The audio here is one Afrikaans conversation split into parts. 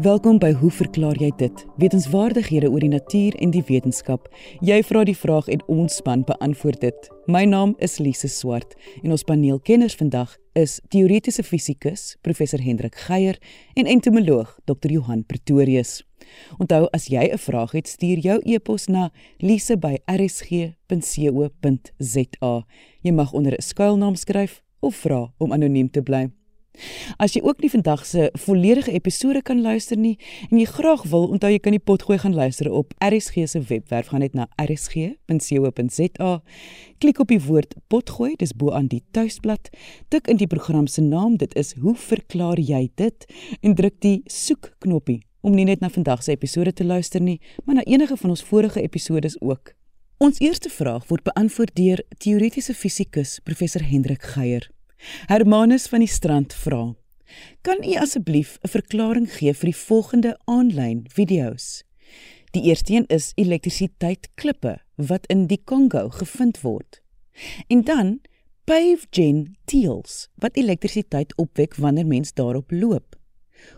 Welkom by Hoe verklaar jy dit? Wetenskapwaardighede oor die natuur en die wetenskap. Jy vra die vraag en ons span beantwoord dit. My naam is Lise Swart en ons paneelkenners vandag is teoretiese fisikus professor Hendrik Geier en entomoloog Dr. Johan Pretorius. Onthou as jy 'n vraag het, stuur jou e-pos na lise@rsg.co.za. Jy mag onder 'n skuilnaam skryf of vra om anoniem te bly. As jy ook nie vandag se volledige episode kan luister nie en jy graag wil, onthou jy kan die potgooi gaan luister op RSG se webwerf gaan net na rsg.co.za. Klik op die woord potgooi, dis bo aan die tuisblad. Tik in die program se naam, dit is Hoe verklaar jy dit? en druk die soek knoppie om nie net na vandag se episode te luister nie, maar na enige van ons vorige episodes ook. Ons eerste vraag word beantwoord deur teoretiese fisikus professor Hendrik Geier. Hermanus van die Strand vra: Kan u asseblief 'n verklaring gee vir die volgende aanlyn video's? Die eerste een is elektrisiteitklippe wat in die Kongo gevind word. En dan pave gen teels wat elektrisiteit opwek wanneer mens daarop loop.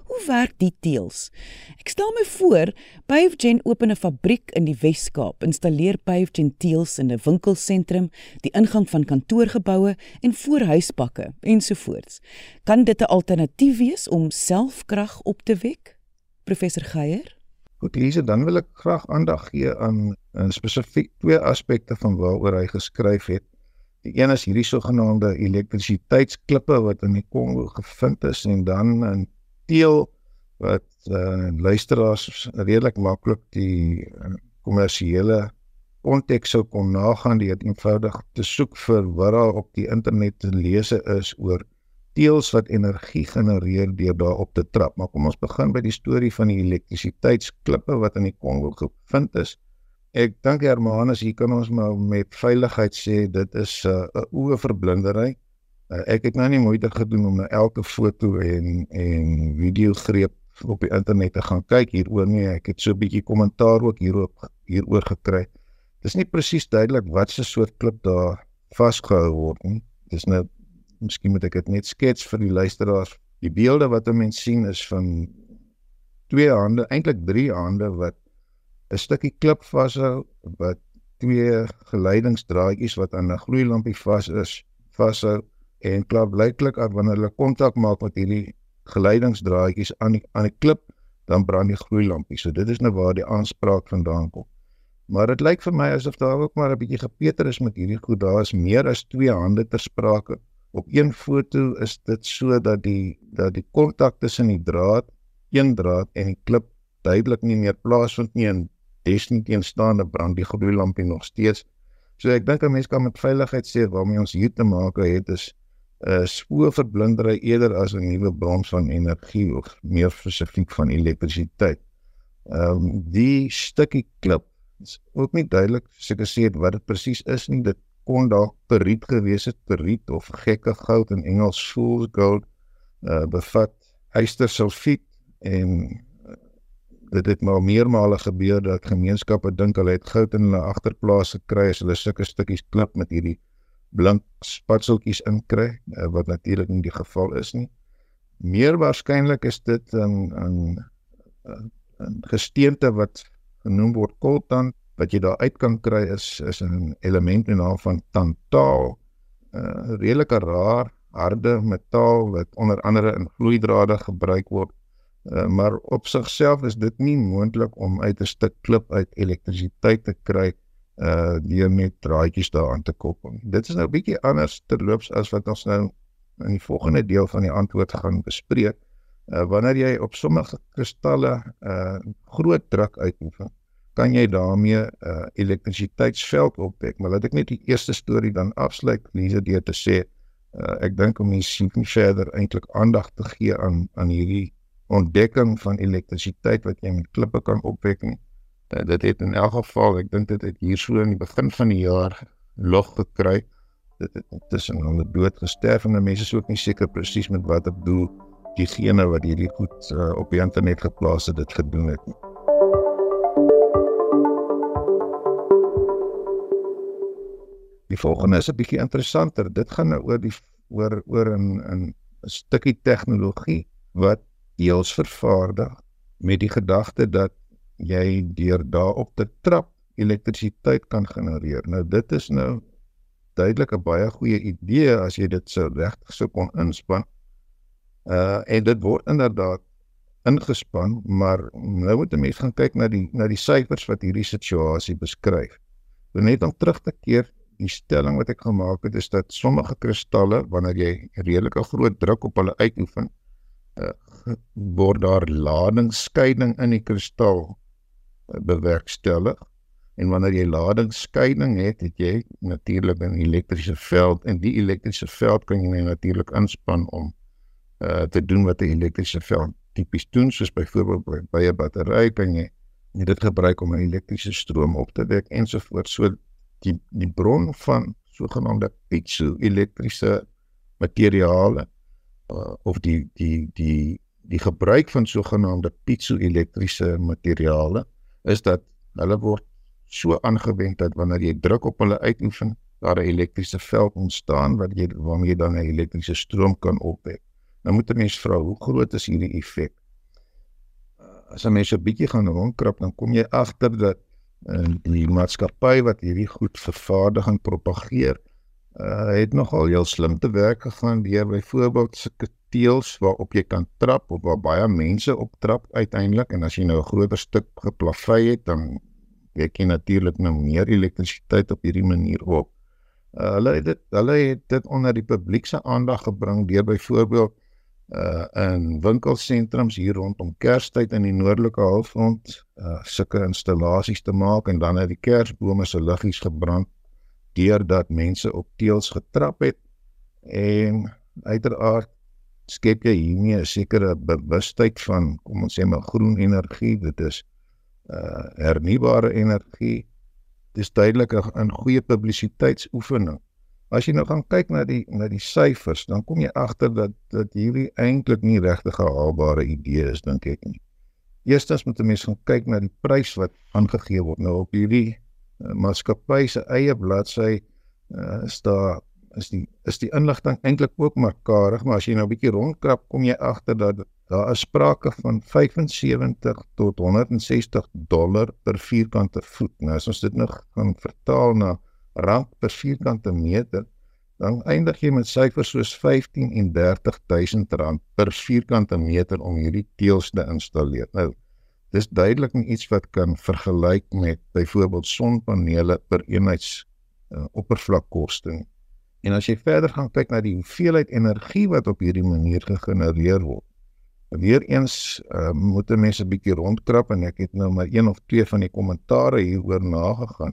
Hoe werk die teels? Ek stel my voor, Pavegen open 'n fabriek in die Wes-Kaap, installeer Pavegen teels in 'n winkelsentrum, die ingang van kantoorgeboue en voorhuisbakke ensovoorts. Kan dit 'n alternatief wees om selfkrag op te wek? Professor Geier? Goed, Lise, dan wil ek graag aandag gee aan 'n spesifiek twee aspekte van waaroor hy geskryf het. Die een is hierdie sogenaamde elektrisiteitsklippe wat in die Kongo gevind is en dan 'n teel wat uh, luisteraars redelik maklik die uh, kommersiële konteks sou kon nagaan deur eenvoudig te soek vir wat daar op die internet te lees is oor teels wat energie genereer deur daarop te trap. Maar kom ons begin by die storie van die elektrisiteitsklippe wat in die Kongo gevind is. Ek dink Hermanus, hier kan ons maar met veiligheid sê dit is 'n uh, oorverblindery. Uh, ek het nou nie moeite gedoen om na elke foto en en video greep op die internet te gaan kyk hieroor nie. Ek het so 'n bietjie kommentaar ook hierop hieroor gekry. Dis nie presies duidelik wat se soort klip daar vasgehou word nie. Dis nou miskien moet ek dit net skets vir die luisteraars. Die beelde wat 'n mens sien is van twee hande, eintlik drie hande wat 'n stukkie klip vashou wat twee geleidingsdraadjies wat aan 'n gloeilampie vas is vashou en klaar blyklik wanneer hulle kontak maak met hierdie geleidingsdraadjies aan die aan die klip dan brand die gloeilampie. So dit is nou waar die aanspraak vandaan kom. Maar dit lyk vir my asof daar ook maar 'n bietjie gepeter is met hierdie goed. Daar is meer as twee hande ter sprake. Op een foto is dit so dat die dat die kontak tussen die draad, een draad en die klip duidelik nie meer plaasvind nie en desnieteenstaande brand die gloeilampie nog steeds. So ek dink 'n mens kan met veiligheid sê waarmee ons hier te maak het is uh spoorverblindery eerder as 'n nuwe bron van energie of meer spesifiek van elektrisiteit. Ehm um, die stukkie klip is ook nie duidelik seker sê wat dit presies is nie. Dit kon dalk periet gewees het, periet of gekke goud in Engels fool's gold uh bevat ystersulfiet en uh, dit het maar meermale gebeur dat gemeenskappe dink hulle het goud in hulle agterplaas gekry as hulle sulke stukkies klip met hierdie blink spatseltjies inkry uh, wat natuurlik nie die geval is nie. Meer waarskynlik is dit 'n 'n 'n gesteente wat genoem word coltan wat jy daar uit kan kry is is 'n element in naam van tantaal. 'n uh, redelike raar harde metaal wat onder andere in vloeidrade gebruik word. Uh, maar op sigself is dit nie moontlik om uit 'n stuk klip uit elektrisiteit te kry uh deur net draadjies daaraan te koppel. Dit is nou 'n bietjie anders terloops as wat ons nou in die volgende deel van die antwoord gaan bespreek. Uh wanneer jy op sommige kristalle uh groot druk uitoefen, kan jy daarmee uh elektrisiteitsveld opwek. Maar laat ek net die eerste storie dan afsluit, Lise, deur te sê uh ek dink om mens sien verder eintlik aandag te gee aan aan hierdie ontdekking van elektrisiteit wat jy met klippe kan opwek nie. Uh, dit het in elk geval, ek dink dit het hier so in die begin van die jaar log gekry. Dit het tussen hulle dood gesterf en mense is ook nie seker presies met wat ek bedoel diegene wat hierdie goed uh, op die internet geplaas het dit gedoen het. Die volgende is 'n bietjie interessanter. Dit gaan nou oor die oor oor 'n 'n 'n stukkie tegnologie wat deels vervaardig met die gedagte dat jy deur daarop te trap elektrisiteit kan genereer. Nou dit is nou duidelik 'n baie goeie idee as jy dit sou regtig sou kon inspann. Uh en dit word inderdaad ingespan, maar nou moet 'n mens gaan kyk na die na die syfers wat hierdie situasie beskryf. So net om terug te keer, die stelling wat ek gemaak het is dat sommige kristalle wanneer jy redelike groot druk op hulle uitoefen, uh, word daar ladingsskeiding in die kristal bewerkstellig En wanneer jy ladingsskeiding het, het jy natuurlik 'n elektriese veld en die elektriese veld kan jy natuurlik inspann om uh te doen wat 'n elektriese veld tipies doen, soos byvoorbeeld by, by 'n battery kan jy dit gebruik om 'n elektriese stroom op te wek ensovoorts. So die die bron van sogenaamde piezo-elektriese materiale uh, of die die die die gebruik van sogenaamde piezo-elektriese materiale is dat hulle word so aangewend dat wanneer jy druk op hulle uitoefen, daar 'n elektriese veld ontstaan wat jy waarmee jy dan 'n elektriese stroom kan opwek. Nou moet 'n mens vra, hoe groot is hierdie effek? Uh, as 'n mens 'n bietjie gaan rondkrap, dan kom jy agter dat uh, die maatskappy wat hierdie goed vervaardig en propageer, uh, het nogal heel slim te werk gegaan deur byvoorbeeld sulke teels waarop jy kan trap of waar baie mense op trap uiteindelik en as jy nou 'n groter stuk geplavei het, dan ek ken natuurlik nou meer elektrisiteit op hierdie manier op. Uh, hulle het dit hulle het dit onder die publiek se aandag gebring deur byvoorbeeld uh in winkelsentrums hier rondom Kerstyd in die noordelike halfrond uh sulke installasies te maak en dan het die Kersbome se liggies gebrand deurdat mense op teels getrap het en uiteraard skep jy hiermee 'n sekere bewustheid van kom ons sê maar groen energie dit is uh hernubare energie dis duidelik 'n goeie publisiteitsoefening. As jy nou gaan kyk na die na die syfers, dan kom jy agter dat dat hierdie eintlik nie regtig 'n haalbare idee is dink ek nie. Eerstens moet 'n mens gaan kyk na die prys wat aangegee word nou op hierdie maatskappy se eie bladsy uh, is daar is die is die inligting eintlik ook maar karig, maar as jy nou 'n bietjie rondkrap, kom jy agter dat daar is sprake van 75 tot 160 dollar per vierkante voet. Nou as ons dit nou gaan vertaal na rand per vierkante meter, dan eindig jy met syfers soos 15 en 30000 rand per vierkante meter om hierdie teels te installeer. Nou dis duidelik nie iets wat kan vergelyk met byvoorbeeld sonpanele per eenheids uh, oppervlakkoste nie. En as jy verder gaan kyk na die hoeveelheid energie wat op hierdie manier gegenereer word, weer eens uh, moet 'n mens 'n bietjie rondkrap en ek het nou maar een of twee van die kommentare hieroor nagegaan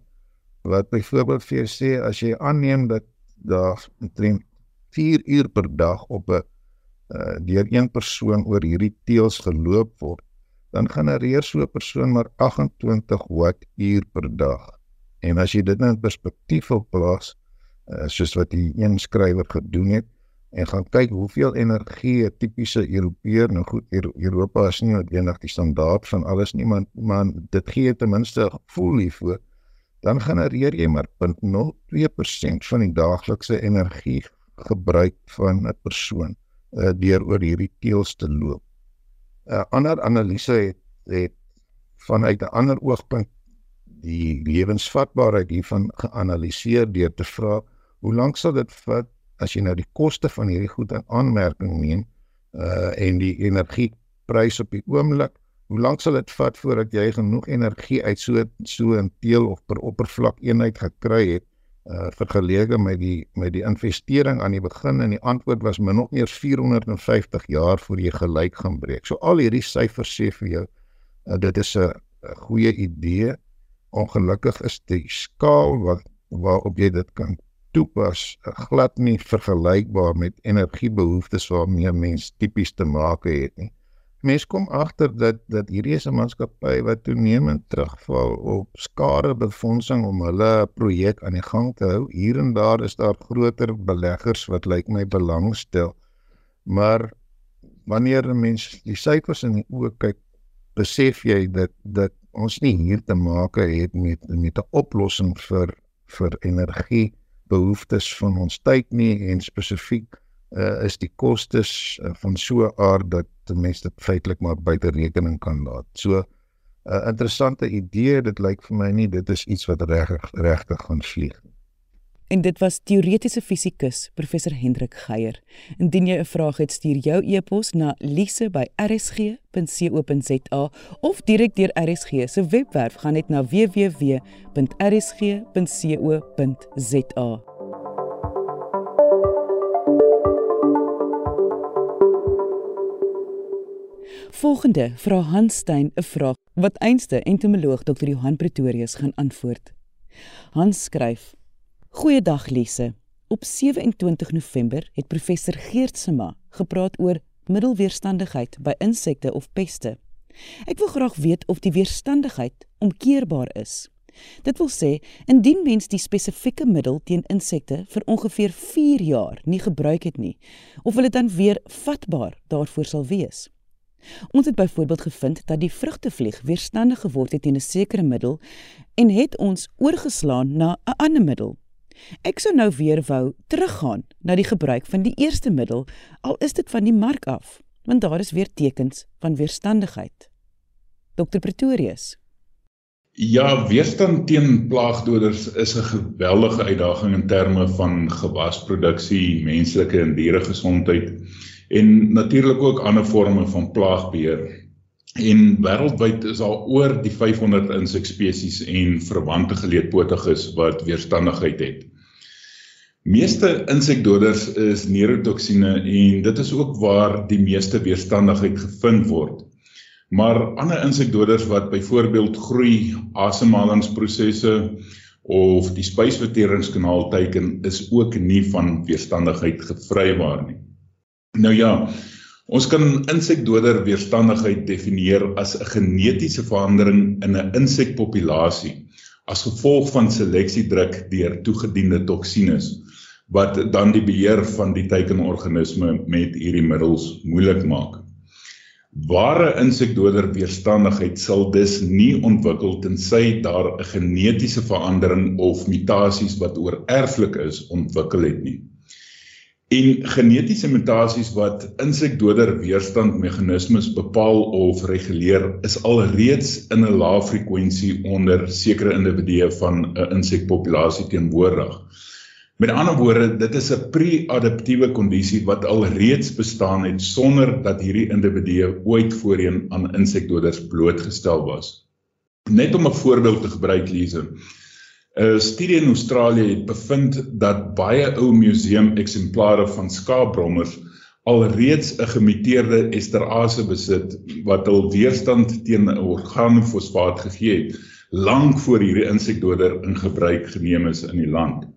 wat byvoorbeeld vir jou sê as jy aanneem dat daar omtrent 4 uur per dag op 'n uh, deur een persoon oor hierdie teels geloop word dan genereer so 'n persoon maar 28 watt uur per dag en as jy dit nou in perspektief plaas uh, soos wat die een skrywer gedoen het en gaan kyk hoeveel energie 'n tipiese Europeër nou goed Europa is nie noodwendig die standaard van alles nie maar maar dit gee ten minste 'n gevoel hiervoor dan genereer jy maar 0.02% van die daaglikse energie gebruik van 'n persoon uh, deur oor hierdie teels te loop. 'n uh, Ander analise het het vanuit 'n ander oogpunt die lewensvatbaarheid hiervan geanaliseer deur te vra hoe lank sal dit vat as jy nou die koste van hierdie goed in aanmerking neem uh en die energieprys op die oomblik, hoe lank sal dit vat voordat jy genoeg energie uit so so 'n teel of per oppervlak eenheid gekry het uh vergeleke met die met die investering aan die begin en die antwoord was min of meer 450 jaar voor jy gelyk gaan breek. So al hierdie syfers sê vir jou uh, dit is 'n goeie idee. Ongelukkig is die skaal wat waarop jy dit kan toepas glad nie vergelykbaar met energiebehoeftes waarmee mens tipies te maak het nie. Mens kom agter dat dat hierdie is 'n maatskappy wat toenemend terugval op skadebefondsing om hulle projek aan die gang te hou. Hier en daar is daar groter beleggers wat lyk my belangstel. Maar wanneer 'n mens die syfers in die oë kyk, besef jy dat dat ons nie hier te maak het met met 'n oplossing vir vir energie behoeftes van ons tyd nie en spesifiek uh, is die kostes uh, van so 'n aard dat mense dit feitelik maar buite rekening kan laat. So 'n uh, interessante idee, dit lyk vir my nie dit is iets wat regtig regtig gaan vlieg nie. En dit was teoretiese fisikus professor Hendrik Geier. Indien jy 'n vraag het, stuur jou e-pos na lise@rsg.co.za of direk deur RSG se webwerf gaan net na www.rsg.co.za. Volgende vra Hans Stein 'n vraag wat einste entomoloog Dr. Johan Pretorius gaan antwoord. Hans skryf: Goeiedag Lise. Op 27 November het professor Geert Sema gepraat oor middelweerstandigheid by insekte of peste. Ek wil graag weet of die weerstandigheid omkeerbaar is. Dit wil sê indien mens die spesifieke middel teen insekte vir ongeveer 4 jaar nie gebruik het nie, of hulle dan weer vatbaar daarvoor sal wees. Ons het byvoorbeeld gevind dat die vrugtevlieg weerstandig geword het teen 'n sekere middel en het ons oorgeslaan na 'n ander middel. Ek sou nou weer wou teruggaan na die gebruik van die eerste middel al is dit van die mark af, want daar is weer tekens van weerstandigheid. Dr Pretorius. Ja, weerstand teen plaagdoders is 'n geweldige uitdaging in terme van gewasproduksie, menslike en dieregesondheid en natuurlik ook ander forme van plaagbeheer. En wêreldwyd is daar oor die 500 insekspesies en verwante geleedpotiges wat weerstandigheid het. Meeste insekdoders is neurotoksine en dit is ook waar die meeste weerstandigheid gevind word. Maar ander insekdoders wat byvoorbeeld groei asemhalingsprosesse of die spysverteringskanaal teiken is ook nie van weerstandigheid gevrywaar nie. Nou ja, ons kan insekdoder weerstandigheid definieer as 'n genetiese verandering in 'n insekpopulasie as gevolg van seleksiedruk deur toegediende toksines wat dan die beheer van die teikenorganisme met hierdie middels moeilik maak. Ware insekdoder weerstandigheid sal dus nie ontwikkel tensy daar 'n genetiese verandering of mutasies wat oorerflik is ontwikkel het nie. En genetiese mutasies wat insekdoder weerstandmeganismes bepaal of reguleer is alreeds in 'n lae frekwensie onder sekere individue van 'n insekpopulasie teenwoordig. Met ander woorde, dit is 'n pre-adaptiewe kondisie wat alreeds bestaan het sonder dat hierdie individue ooit voorheen aan insekdoders blootgestel was. Net om 'n voorbeeld te gebruik, Lise. 'n Studie in Australië het bevind dat baie ou museum eksemplare van skaapbrommers alreeds 'n gemuteerde esterase besit wat hul weerstand teen organofosfaat gegee het lank voor hierdie insekdoder in gebruik geneem is in die land.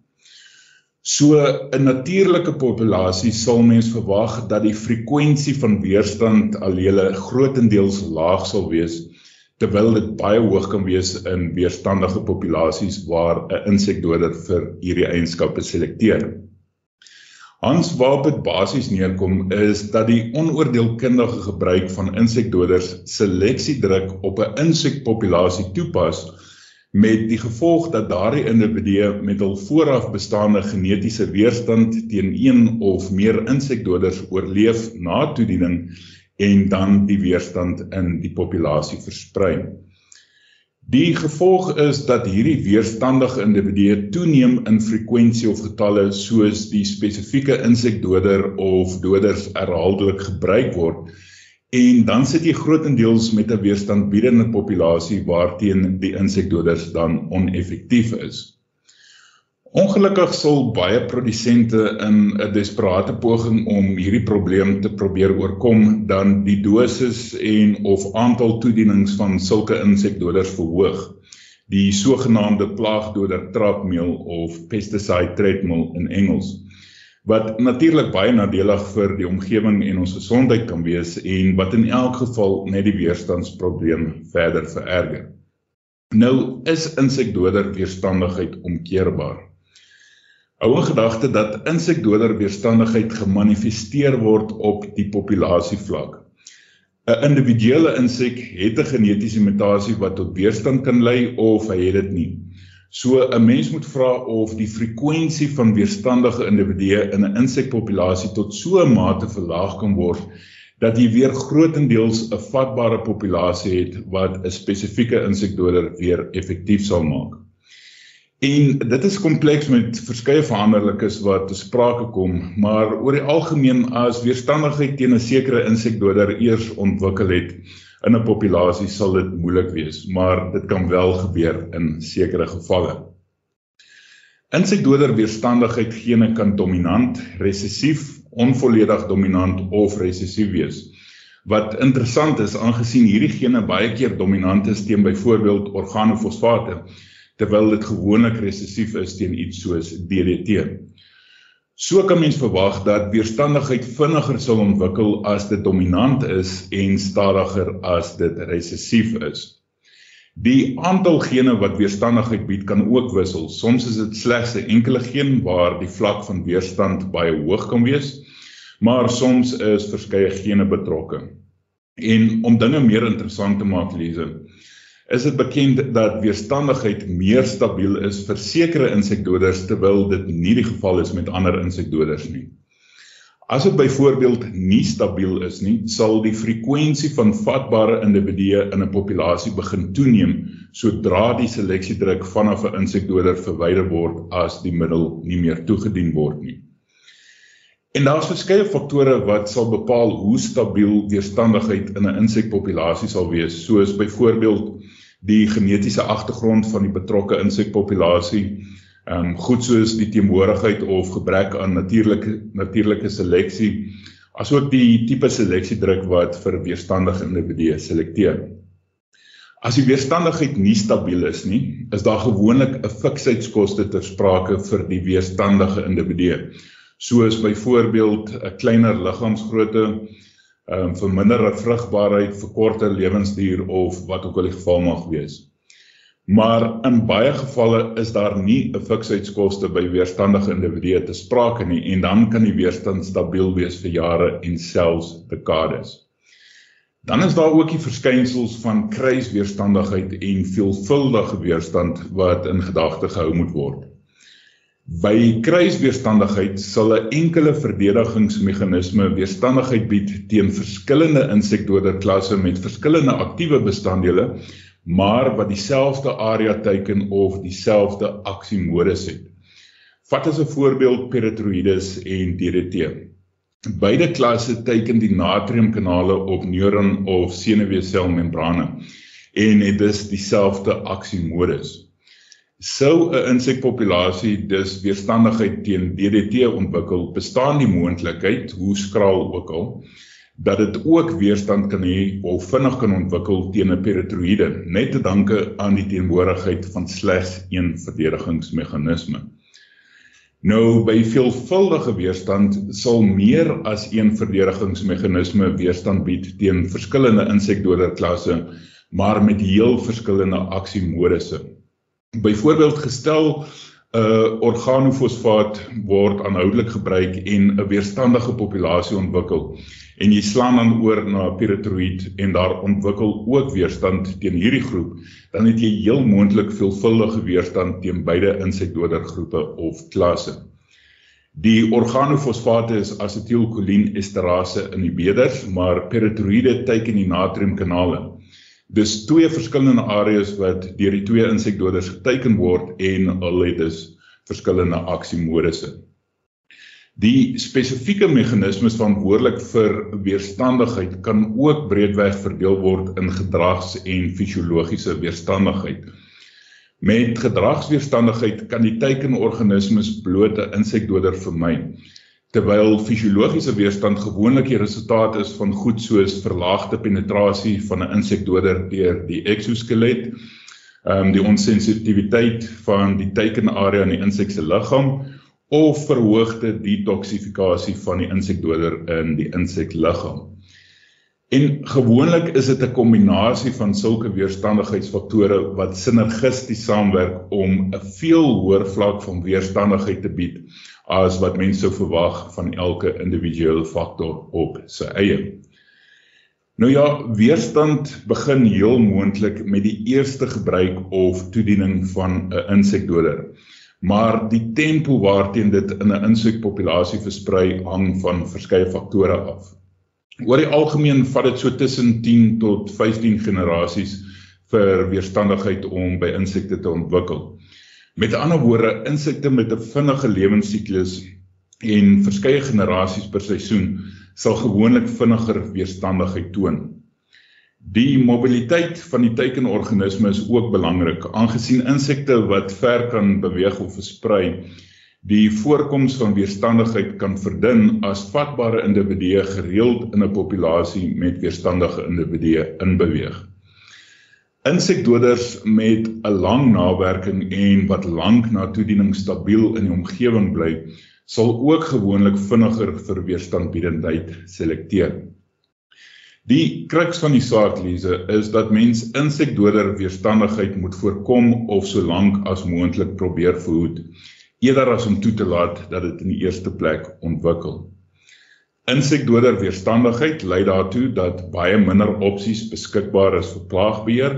So 'n natuurlike populasie sal mens verwag dat die frekwensie van weerstand allele grootendeels laag sal wees terwyl dit baie hoog kan wees in weerstandige populasies waar 'n insekdoder vir hierdie eienskappe selekteer. Hans waarop dit basies neerkom is dat die onoordeelkundige gebruik van insekdoders seleksiedruk op 'n insekpopulasie toepas met die gevolg dat daardie individue met hul vooraf bestaande genetiese weerstand teen een of meer insekdoders oorleef na toediening en dan die weerstand in die populasie versprei. Die gevolg is dat hierdie weerstandige individue toeneem in frekwensie of getalle soos die spesifieke insekdoder of doders herhaaldelik gebruik word en dan sit jy grootendeels met 'n weerstandbiedende populasie waarteen die insekdoders dan oneffektief is. Ongelukkig sal baie produsente in 'n desperate poging om hierdie probleem te probeer oorkom dan die dosis en of aantal toedienings van sulke insekdoders verhoog. Die sogenaamde plaagdoder trapmeel of pesticide treadmill in Engels wat natuurlik baie nadelig vir die omgewing en ons gesondheid kan wees en wat in elk geval net die weerstandsprobleem verder vererger. Nou is insekdoder weerstandigheid omkeerbaar. Hou in gedagte dat insekdoder weerstandigheid gemanifesteer word op die populasievlak. 'n Individuele insek het 'n genetiese mutasie wat tot weerstand kan lei of hy het dit nie. So 'n mens moet vra of die frekwensie van weerstandige individue in 'n insekpopulasie tot so 'n mate verlaag kan word dat jy weer grootendeels 'n vatbare populasie het wat 'n spesifieke insekdoder weer effektief sal maak. En dit is kompleks met verskeie veranderlikes wat te sprake kom, maar oor die algemeen as weerstandigheid teen 'n sekere insekdoder eers ontwikkel het in 'n populasie sal dit moeilik wees, maar dit kan wel gebeur in sekere gevalle. Insekdoder weerstandigheid gene kan dominant, resessief, onvolledig dominant of resessief wees. Wat interessant is aangesien hierdie gene baie keer dominant is teen byvoorbeeld organofosfate terwyl dit gewoonlik resessief is teen iets soos DDT. So kan mens verwag dat weerstandigheid vinniger sal ontwikkel as dit dominant is en stadiger as dit resessief is. Die aantal gene wat weerstandigheid bied kan ook wissel. Soms is dit slegs 'n enkele geen waar die vlak van weerstand baie hoog kan wees, maar soms is verskeie gene betrokke. En om dinge meer interessant te maak, Lize, is dit bekend dat weerstandigheid meer stabiel is vir sekere insekdoders terwyl dit nie die geval is met ander insekdoders nie. As dit byvoorbeeld nie stabiel is nie, sal die frekwensie van vatbare individue in 'n populasie begin toeneem sodra die seleksiedruk vanaf 'n insekdoder verwyder word as die middel nie meer toegedien word nie. En daar's verskeie faktore wat sal bepaal hoe stabiel weerstandigheid in 'n insekpopulasie sal wees, soos byvoorbeeld die genetiese agtergrond van die betrokke insekpopulasie, ehm um, goed soos die teenwoordigheid of gebrek aan natuurlike natuurlike seleksie, asook die tipe seleksiedruk wat vir weerstandige individue selekteer. As die weerstandigheid nie stabiel is nie, is daar gewoonlik 'n fiksheidskoste ter sprake vir die weerstandige individue, soos byvoorbeeld 'n kleiner liggaamsgrootte, ehm um, verminder vrugbaarheid, verkorter lewensduur of wat ook al die geval mag wees. Maar in baie gevalle is daar nie 'n fiksheidskoste by weerstandige individue te sprake nie en dan kan die weerstand stabiel wees vir jare en selfs dekades. Dan is daar ook die verskynsels van kruisweerstandigheid en veelvuldige weerstand wat in gedagte gehou moet word. By kruisweerstandigheid sal 'n enkele verdedigingsmeganisme weerstandigheid bied teen verskillende insekdoderklasse met verskillende aktiewe bestanddele, maar wat dieselfde area teiken of dieselfde aksiemodus het. Vat as 'n voorbeeld Peratroides en DDT. Beide klasse teiken die natriumkanale op neuron of senuweeselmembrane en het dus dieselfde aksiemodus. Sou 'n insekpopulasie dus weerstandigheid teen DDT ontwikkel, bestaan die moontlikheid, hoe skraal ook al, dat dit ook weerstand kan hê of vinnig kan ontwikkel teen 'n peritroïde, net te danke aan die teenwoordigheid van slegs een verdedigingsmeganisme. Nou by veelvuldige weerstand sal meer as een verdedigingsmeganisme weerstand bied teen verskillende insekdoderklasse, maar met heel verskillende aksiemodusse. Byvoorbeeld gestel uh, organofosfaat word aanhoudelik gebruik en 'n weerstandige populasie ontwikkel en jy slaan dan oor na piratroïd en daar ontwikkel ook weerstand teen hierdie groep, dan het jy heel moontlik veelvuldige weerstand teen beide insekdodergroepe of klasse. Die organofosfate is asetielkolien esterase inhibitors, maar piratroïde teiken die natriumkanale. Dis twee verskillende areas wat deur die twee insekdoders geteken word en hulle het dus verskillende aksiemodusse. Die spesifieke meganismes verantwoordelik vir weerstandigheid kan ook breedweg verdeel word in gedrags- en fisiologiese weerstandigheid. Met gedragsweerstandigheid kan die teikenorganismes bloot 'n insekdoder vermy terwyl fisiologiese weerstand gewoonlik die resultaat is van goed soos verlaagde penetrasie van 'n insekdoder deur die eksoskelet, ehm um, die onsensitiwiteit van die teikenarea in die insek se liggaam of verhoogde detoksifikasie van die insekdoder in die insekliggaam. En gewoonlik is dit 'n kombinasie van sulke weerstandigheidsfaktore wat sinergisties saamwerk om 'n veel hoër vlak van weerstandigheid te bied as wat mense sou verwag van elke individuele faktor op sy eie. Nou ja, weerstand begin heel moontlik met die eerste gebruik of toediening van 'n insekdoder. Maar die tempo waarteen dit in 'n insekpopulasie versprei hang van verskeie faktore af. Oor die algemeen vat dit so tussen 10 tot 15 generasies vir weerstandigheid om by insekte te ontwikkel. Met ander woorde, insekte met 'n vinnige lewensiklus en verskeie generasies per seisoen sal gewoonlik vinniger weerstandigheid toon. Die mobiliteit van die teikenorganisme is ook belangrik aangesien insekte wat ver kan beweeg of versprei die voorkoms van weerstandigheid kan verdun as vatbare individue gereeld in 'n populasie met weerstandige individue inbeweeg. Insekdoders met 'n lang nawerking en wat lank na toediening stabiel in die omgewing bly, sal ook gewoonlik vinniger vir weerstandbiedendheid selekteer. Die kruks van die saak lese is dat mens insekdoder weerstandigheid moet voorkom of so lank as moontlik probeer verhoed eerder as om toe te laat dat dit in die eerste plek ontwikkel. Insekdoder weerstandigheid lei daartoe dat baie minder opsies beskikbaar is vir plaagbeheer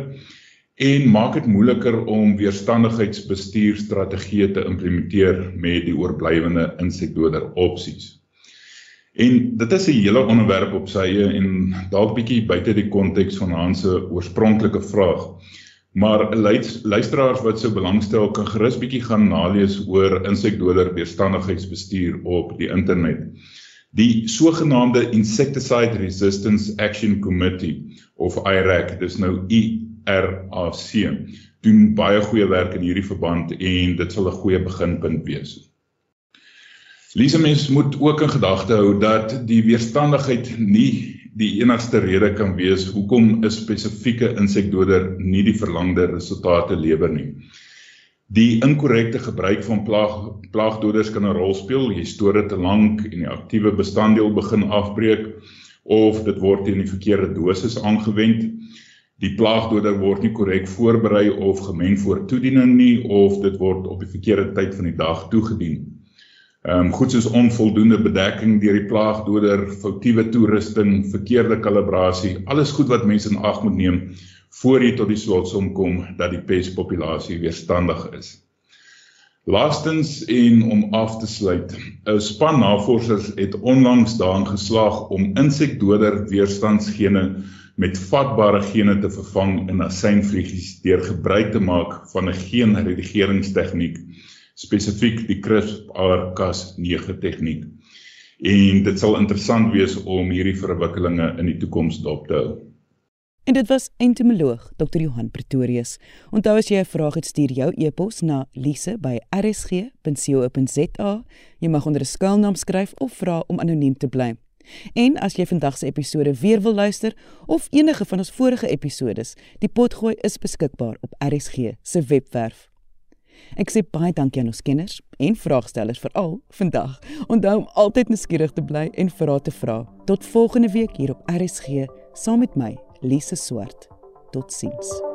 en maak dit moeiliker om weerstandigheidsbestuurstrategieë te implementeer met die oorblywende insekdoder opsies. En dit is 'n hele onderwerp op sy eie en dalk bietjie buite die konteks van Hans se oorspronklike vraag. Maar luisteraars wat sou belangstel kan gerus bietjie gaan nalees oor insekdoder weerstandigheidsbestuur op die internet. Die sogenaamde Insecticide Resistance Action Committee of IRAC, dis nou I RAC doen baie goeie werk in hierdie verband en dit sal 'n goeie beginpunt wees. Lise mens moet ook in gedagte hou dat die weerstandigheid nie die enigste rede kan wees hoekom 'n spesifieke insekdoder nie die verlangde resultate lewer nie. Die inkorrekte gebruik van plaag plaagdoders kan 'n rol speel. Jy stoor dit te lank en die aktiewe bestanddeel begin afbreek of dit word teen die verkeerde dosis aangewend. Die plaagdoder word nie korrek voorberei of gemeng voor toediening nie of dit word op die verkeerde tyd van die dag toegedien. Ehm um, goed soos onvoldoende bedekking deur die plaagdoder, foutiewe toerusting, verkeerde kalibrasie, alles goed wat mense in ag moet neem voor jy tot die slotsom kom dat die pespopulasie weerstandig is. Laastens en om af te sluit, 'n span navorsers het onlangs daarin geslaag om insekdoder weerstandsgene met vatbare gene te vervang in asynvliegies deur gebruik te maak van 'n geenredigeringstegniek, spesifiek die CRISPR-Cas9 tegniek. En dit sal interessant wees om hierdie verwikkelinge in die toekoms dop te hou. En dit was entomoloog Dr. Johan Pretorius. Onthou as jy 'n vraag het, stuur jou e-pos na lise@rsg.co.za. Jy mag onder 'n skuilnaam skryf of vra om anoniem te bly. En as jy vandag se episode weer wil luister of enige van ons vorige episodes, die potgooi is beskikbaar op RSG se webwerf. Ek sê baie dankie aan ons kenners en vraagstellers veral vandag. Onthou om altyd nuuskierig te bly en vra te vra. Tot volgende week hier op RSG saam met my, Lise Swart. Totsiens.